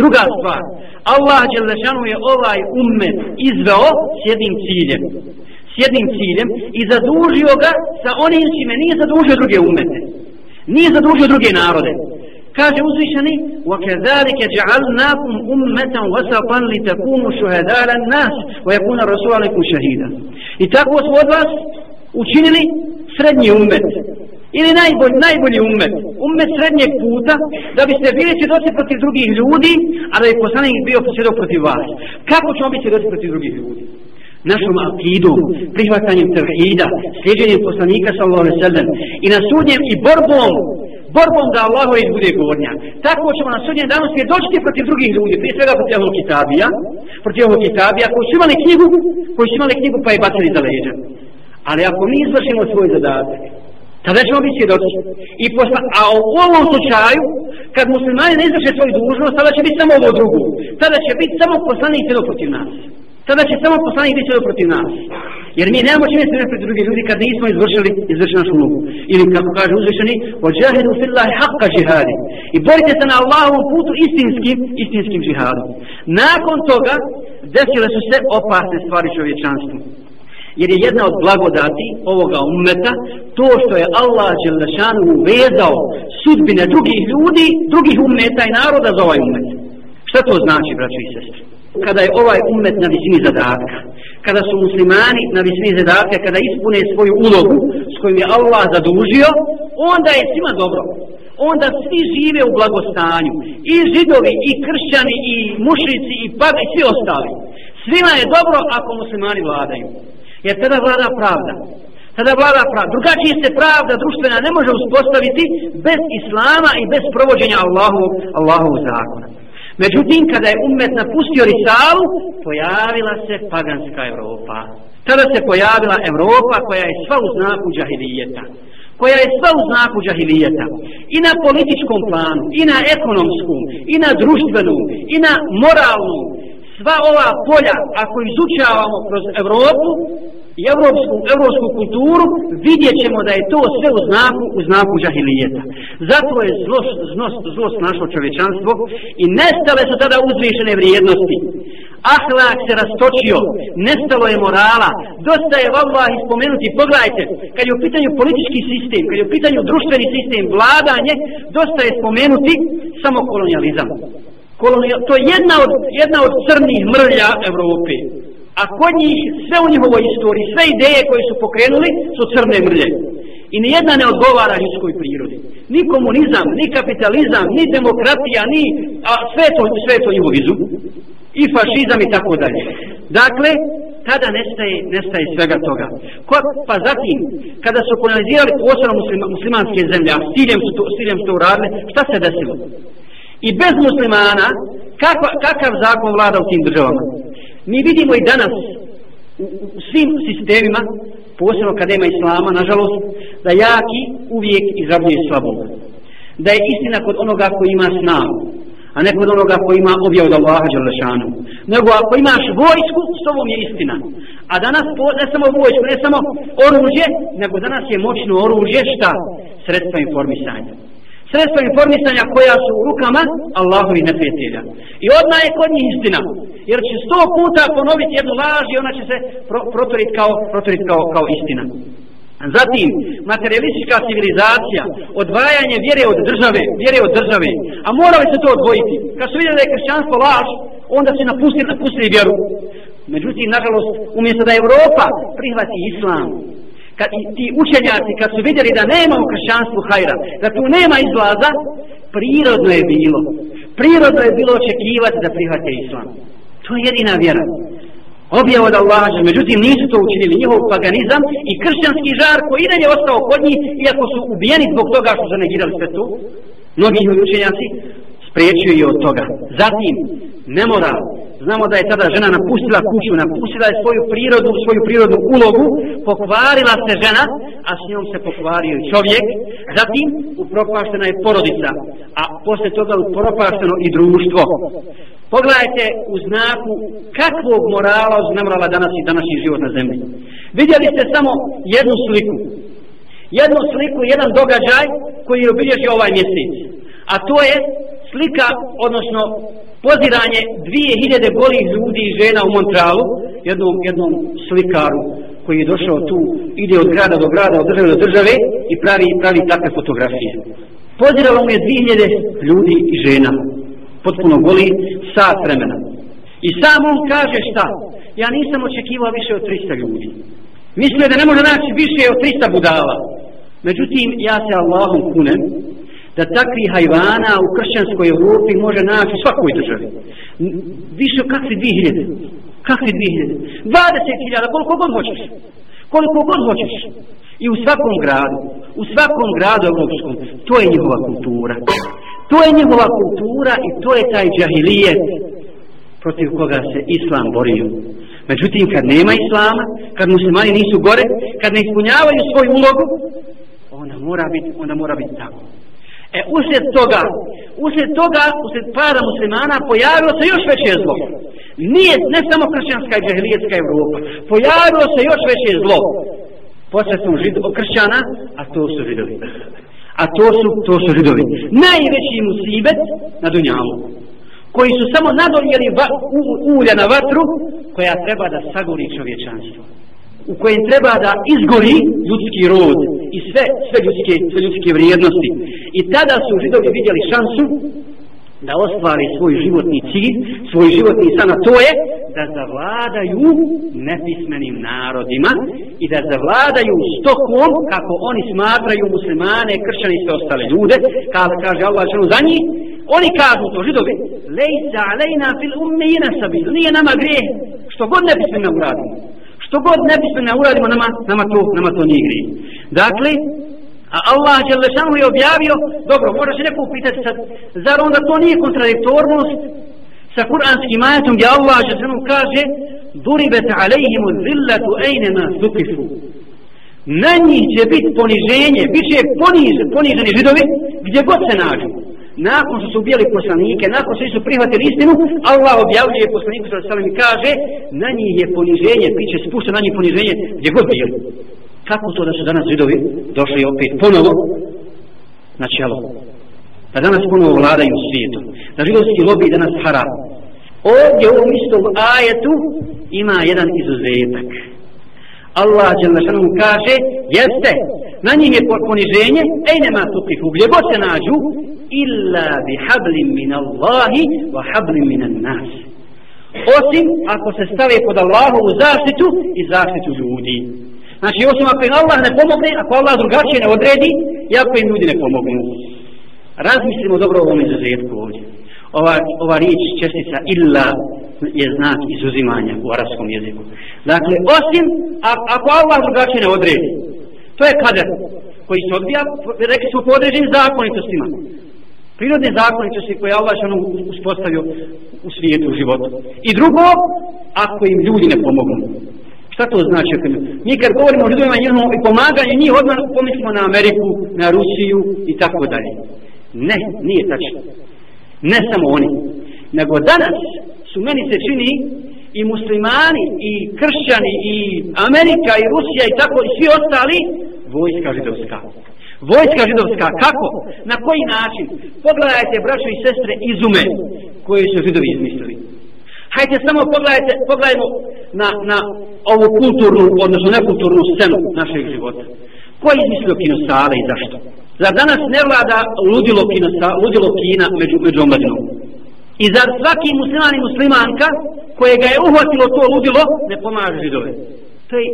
Druga stvar, Allah Đelešanu je ovaj ummet izveo s jednim ciljem. S jednim ciljem i zadužio ga sa onim čime nije zadužio druge ummete. Nije zadužio druge narode. Kaže uzvišeni وَكَذَلِكَ جَعَلْنَاكُمْ أُمَّةً وَسَطًا لِتَكُونُوا شُهَدَارَ النَّاسِ وَيَكُونَ رَسُولَ عَلَيْكُمْ شَهِيدًا I tako smo od vas učinili srednji ummet ili najbolji, najbolji ummet, umet srednjeg puta, da biste bili svjedoci protiv drugih ljudi, a da je poslanik bio svjedok protiv vas. Kako ćemo biti svjedoci protiv drugih ljudi? Našom akidom, prihvatanjem tevhida, sljeđenjem poslanika sallallahu alaihi sallam i na sudnjem i borbom, borbom da Allaho iz bude gornja. Tako ćemo na sudnjem danu svjedočiti protiv drugih ljudi, prije svega protiv ovog kitabija, protiv ovog kitabija koji su imali knjigu, koji su imali knjigu pa je bacili za leđa. Ali ako mi izvršimo svoj zadatak, Tada ćemo biti svjedoci. I posla, a u ovom slučaju, kad muslimani ne izvrše svoju dužnost, tada će biti samo ovo drugo. Tada će biti samo poslanik svjedo protiv nas. Tada će samo poslanik biti svjedo protiv nas. Jer mi nemamo čime se nepreti drugi ljudi kad nismo izvršili, izvršili našu nogu. Ili kako kaže uzvišeni, ođahed fillahi haqqa žihadi. I borite se na Allahovom putu istinskim, istinskim žihadom. Nakon toga, desile su se opasne stvari čovječanstvu. Jer je jedna od blagodati ovoga ummeta to što je Allah Đelešanu uvezao sudbine drugih ljudi, drugih ummeta i naroda za ovaj ummet. Šta to znači, braći i sestri? Kada je ovaj ummet na visini zadatka, kada su muslimani na visini zadatka, kada ispune svoju ulogu s kojim je Allah zadužio, onda je svima dobro. Onda svi žive u blagostanju. I židovi, i kršćani, i mušici, i pavi, svi ostali. Svima je dobro ako muslimani vladaju. Jer tada vlada pravda. Tada vlada pravda. Drugačije se pravda društvena ne može uspostaviti bez islama i bez provođenja Allahu, Allahu zakona. Međutim, kada je ummet napustio Risalu, pojavila se paganska Evropa. Tada se pojavila Evropa koja je sva u znaku džahilijeta. Koja je sva u znaku džahilijeta. I na političkom planu, i na ekonomskom, i na društvenom, i na moralnom, sva ova polja, ako izučavamo kroz Evropu i evropsku, evropsku kulturu, vidjet ćemo da je to sve u znaku, u znaku žahilijeta. Zato je zlost, zlost, zlost našo čovječanstvo i nestale su tada uzvišene vrijednosti. Ahlak se rastočio, nestalo je morala, dosta je vallah ispomenuti, pogledajte, kad je u pitanju politički sistem, kad je u pitanju društveni sistem, vladanje, dosta je spomenuti samo kolonializam kolonija, to je jedna od, jedna od crnih mrlja Evrope. A kod njih, sve u njihovoj istoriji, sve ideje koje su pokrenuli, su crne mrlje. I nijedna ne odgovara ljudskoj prirodi. Ni komunizam, ni kapitalizam, ni demokratija, ni a, sve to, sve to njihov izum. I fašizam i tako dalje. Dakle, tada nestaje, nestaje svega toga. Ko, pa zatim, kada su kolonizirali posebno muslima, muslimanske zemlje, a s ciljem su to, s ciljem su to uradili, šta se desilo? i bez muslimana kakva, kakav zakon vlada u tim državama mi vidimo i danas u, u svim sistemima posebno kada ima islama nažalost da jaki uvijek izrabljuje slabog da je istina kod onoga koji ima snagu a ne kod onoga koji ima objav od Allaha Đalešanu. Nego ako imaš vojsku, s tobom je istina. A danas ne samo vojsku, ne samo oružje, nego danas je moćno oružje šta? Sredstva informisanja sredstva informisanja koja su u rukama Allahovi neprijatelja. I odmah je kod njih istina. Jer će sto puta ponoviti jednu laž i ona će se pro, protoriti kao, protorit kao, kao istina. Zatim, materialistička civilizacija, odvajanje vjere od države, vjere od države, a morali se to odvojiti. Kad su vidjeli da je kršćanstvo laž, onda se napustili, napustili vjeru. Međutim, nažalost, umjesto da Evropa prihvati islam, kad i ti učenjaci kad su vidjeli da nema u kršćanstvu hajra, da tu nema izlaza, prirodno je bilo. Prirodno je bilo očekivati da prihvate islam. To je jedina vjera. Objava od Allaha, međutim nisu to učinili njihov paganizam i kršćanski žar koji i dalje ostao kod njih, iako su ubijeni zbog toga što su negirali sve to, mnogi učenjaci spriječuju i od toga. Zatim, nemoral, znamo da je tada žena napustila kuću, napustila je svoju prirodu, svoju prirodnu ulogu, pokvarila se žena, a s njom se pokvario i čovjek, zatim upropaštena je porodica, a posle toga upropašteno i društvo. Pogledajte u znaku kakvog morala uznemrala danas i današnji život na zemlji. Vidjeli ste samo jednu sliku, jednu sliku, jedan događaj koji je obilježio ovaj mjesec, a to je slika, odnosno poziranje dvije hiljade golih ljudi i žena u Montrealu, jednom, jednom slikaru koji je došao tu, ide od grada do grada, od države do države i pravi, pravi takve fotografije. Poziralo mu je dvije hiljade ljudi i žena, potpuno goli, sat vremena. I sam on kaže šta? Ja nisam očekivao više od 300 ljudi. Mislio da ne može naći više od 300 budala. Međutim, ja se Allahom kunem da takvi hajvana u kršćanskoj Evropi može naći u svakoj državi. Više kakvi 2000? Kakvi 2000? 20.000, koliko god hoćeš. Koliko god hoćeš. I u svakom gradu, u svakom gradu evropskom, to je njihova kultura. To je njegova kultura i to je taj džahilijet protiv koga se islam borio. Međutim, kad nema islama, kad muslimani nisu gore, kad ne ispunjavaju svoju ulogu, onda mora biti, onda mora biti tako. E, usred toga, usred toga, usred para muslimana, pojavilo se još veće zlo. Nije, ne samo kršćanska i džahilijetska Evropa, pojavilo se još veće zlo. Posredstvom žido, kršćana, a to su židovi. A to su, to su židovi. Najveći musibet na Dunjalu koji su samo nadonijeli ulja na vatru koja treba da sagori čovječanstvo u kojem treba da izgori ljudski rod i sve, sve, ljudske, sve ljudske vrijednosti. I tada su židovi vidjeli šansu da ostvari svoj životni cilj, svoj životni san, a to je da zavladaju nepismenim narodima i da zavladaju stokom kako oni smatraju muslimane, kršćani i sve ostale ljude, kada kaže Allah ženu za njih, oni kažu to židovi, lejsa alejna fil ummejina sabidu, nije nama grije, što god nepismeno uradimo. Što god nepismeno uradimo, nama, nama, to, nama to nije grije. Dakle, A Allah Đelešanu je objavio, dobro, možda se neko upitati sad, zar onda to nije kontradiktornost sa kuranskim ajatom gdje Allah Đelešanu kaže Duribet alejhimu zillatu ejnema zukifu. Na njih će biti poniženje, bit će poniž, poniženi židovi gdje god se nađu. Nakon što su ubijali poslanike, nakon što su prihvatili istinu, Allah objavljuje poslaniku sa salim i kaže na njih je poniženje, bit će spušteno na njih poniženje gdje god bili kako to da su danas židovi došli opet ponovo na čelo da danas ponovo vladaju svijetom. da židovski lobby danas hara ovdje u ovom istom ajetu ima jedan izuzetak Allah Đelešanom kaže jeste na njim je poniženje ej nema tukifu gdje god se nađu illa bi hablim min Allahi wa hablim min nas osim ako se stave pod Allahovu zaštitu i zaštitu ljudi Znači, osim ako im Allah ne pomogne, ako Allah drugačije ne odredi, i ako im ljudi ne pomognu. Razmislimo dobro o ovom izuzetku ovdje. Ova, ova riječ čestica illa je znak izuzimanja u arabskom jeziku. Dakle, osim ako Allah drugačije ne odredi, to je kader koji se odbija, rekli smo po određenim zakonitostima. Prirodne zakonitosti koje Allah ono uspostavio u svijetu, u životu. I drugo, ako im ljudi ne pomognu. Šta to znači? Mi kad govorimo o ljudima i pomaganju njih, odmah pomislimo na Ameriku, na Rusiju i tako dalje. Ne, nije tačno. Ne samo oni. Nego danas su meni se čini i muslimani, i kršćani, i Amerika, i Rusija, i tako, i svi ostali, vojska židovska. Vojska židovska, kako? Na koji način? Pogledajte, braćo i sestre, izume koje su židovi izmislili. Hajde samo pogledajte, pogledajmo na, na ovu kulturnu, odnosno nekulturnu scenu našeg života. Ko je izmislio kinosale i zašto? Zar danas ne vlada ludilo, kina, ludilo kina među, među omladinom? I za svaki musliman i muslimanka koje ga je uhvatilo to ludilo, ne pomaže židove. To je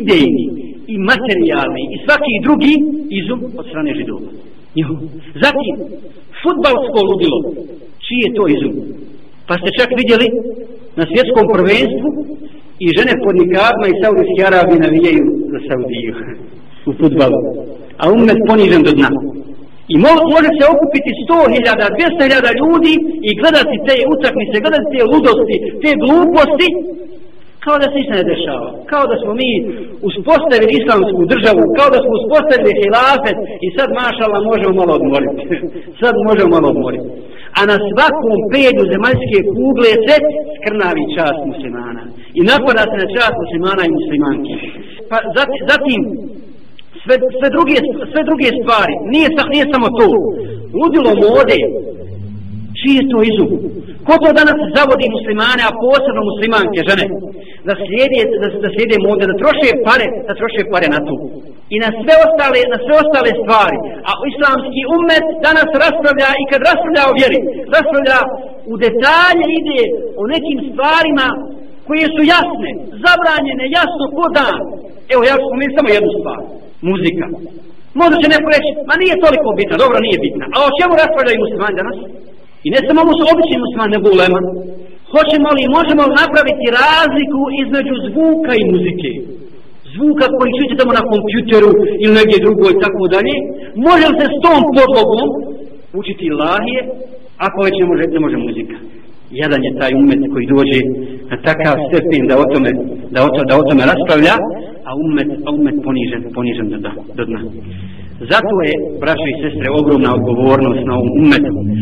idejni i materijalni i svaki drugi izum od strane židova. Zatim, futbalsko ludilo, čiji je to izum? Pa ste čak vidjeli na svjetskom prvenstvu i žene pod nikadma i Saudijski Arabi navijaju za Saudiju u futbalu. A umet ponižen do dna. I mo može se okupiti 100.000, 200.000 ljudi i gledati te utakmice, gledati te ludosti, te gluposti, kao da se ništa ne dešava. Kao da smo mi uspostavili islamsku državu, kao da smo uspostavili hilafet i sad mašala možemo malo odmoriti. sad možemo malo odmoriti a na svakom pedju zemaljske kugle se skrnavi čast muslimana. I napada se na čast muslimana i muslimanke. Pa zatim, sve, sve, druge, sve druge stvari, nije, nije samo to. Ludilo mode, čiji je to izum? Ko to danas zavodi muslimane, a posebno muslimanke žene, da slijede, da, da slijede mode, da troše pare, da troše pare na to. I na sve ostale, na sve ostale stvari. A islamski umet danas raspravlja i kad raspravlja o vjeri, raspravlja u detalje ide o nekim stvarima koje su jasne, zabranjene, jasno ko dan. Evo ja ću spomenuti samo jednu stvar. Muzika. Možda će neko reći, ma nije toliko bitna, dobro nije bitna. A o čemu raspravljaju muslimani danas? I ne samo su obični muslimani, nego ulema. Hoćemo li, možemo li napraviti razliku između zvuka i muzike? Zvuka koji čujete tamo na kompjuteru ili negdje drugo i tako dalje. Može li se s tom podlogom učiti lahije, ako već ne može, ne može muzika? Jedan je taj umet koji dođe na takav stepen da o tome, da o, to, da o tome raspravlja, a umet, a umet ponižen, ponižen do, do dna. Zato je, braćo i sestre, ogromna odgovornost na ovom umetu.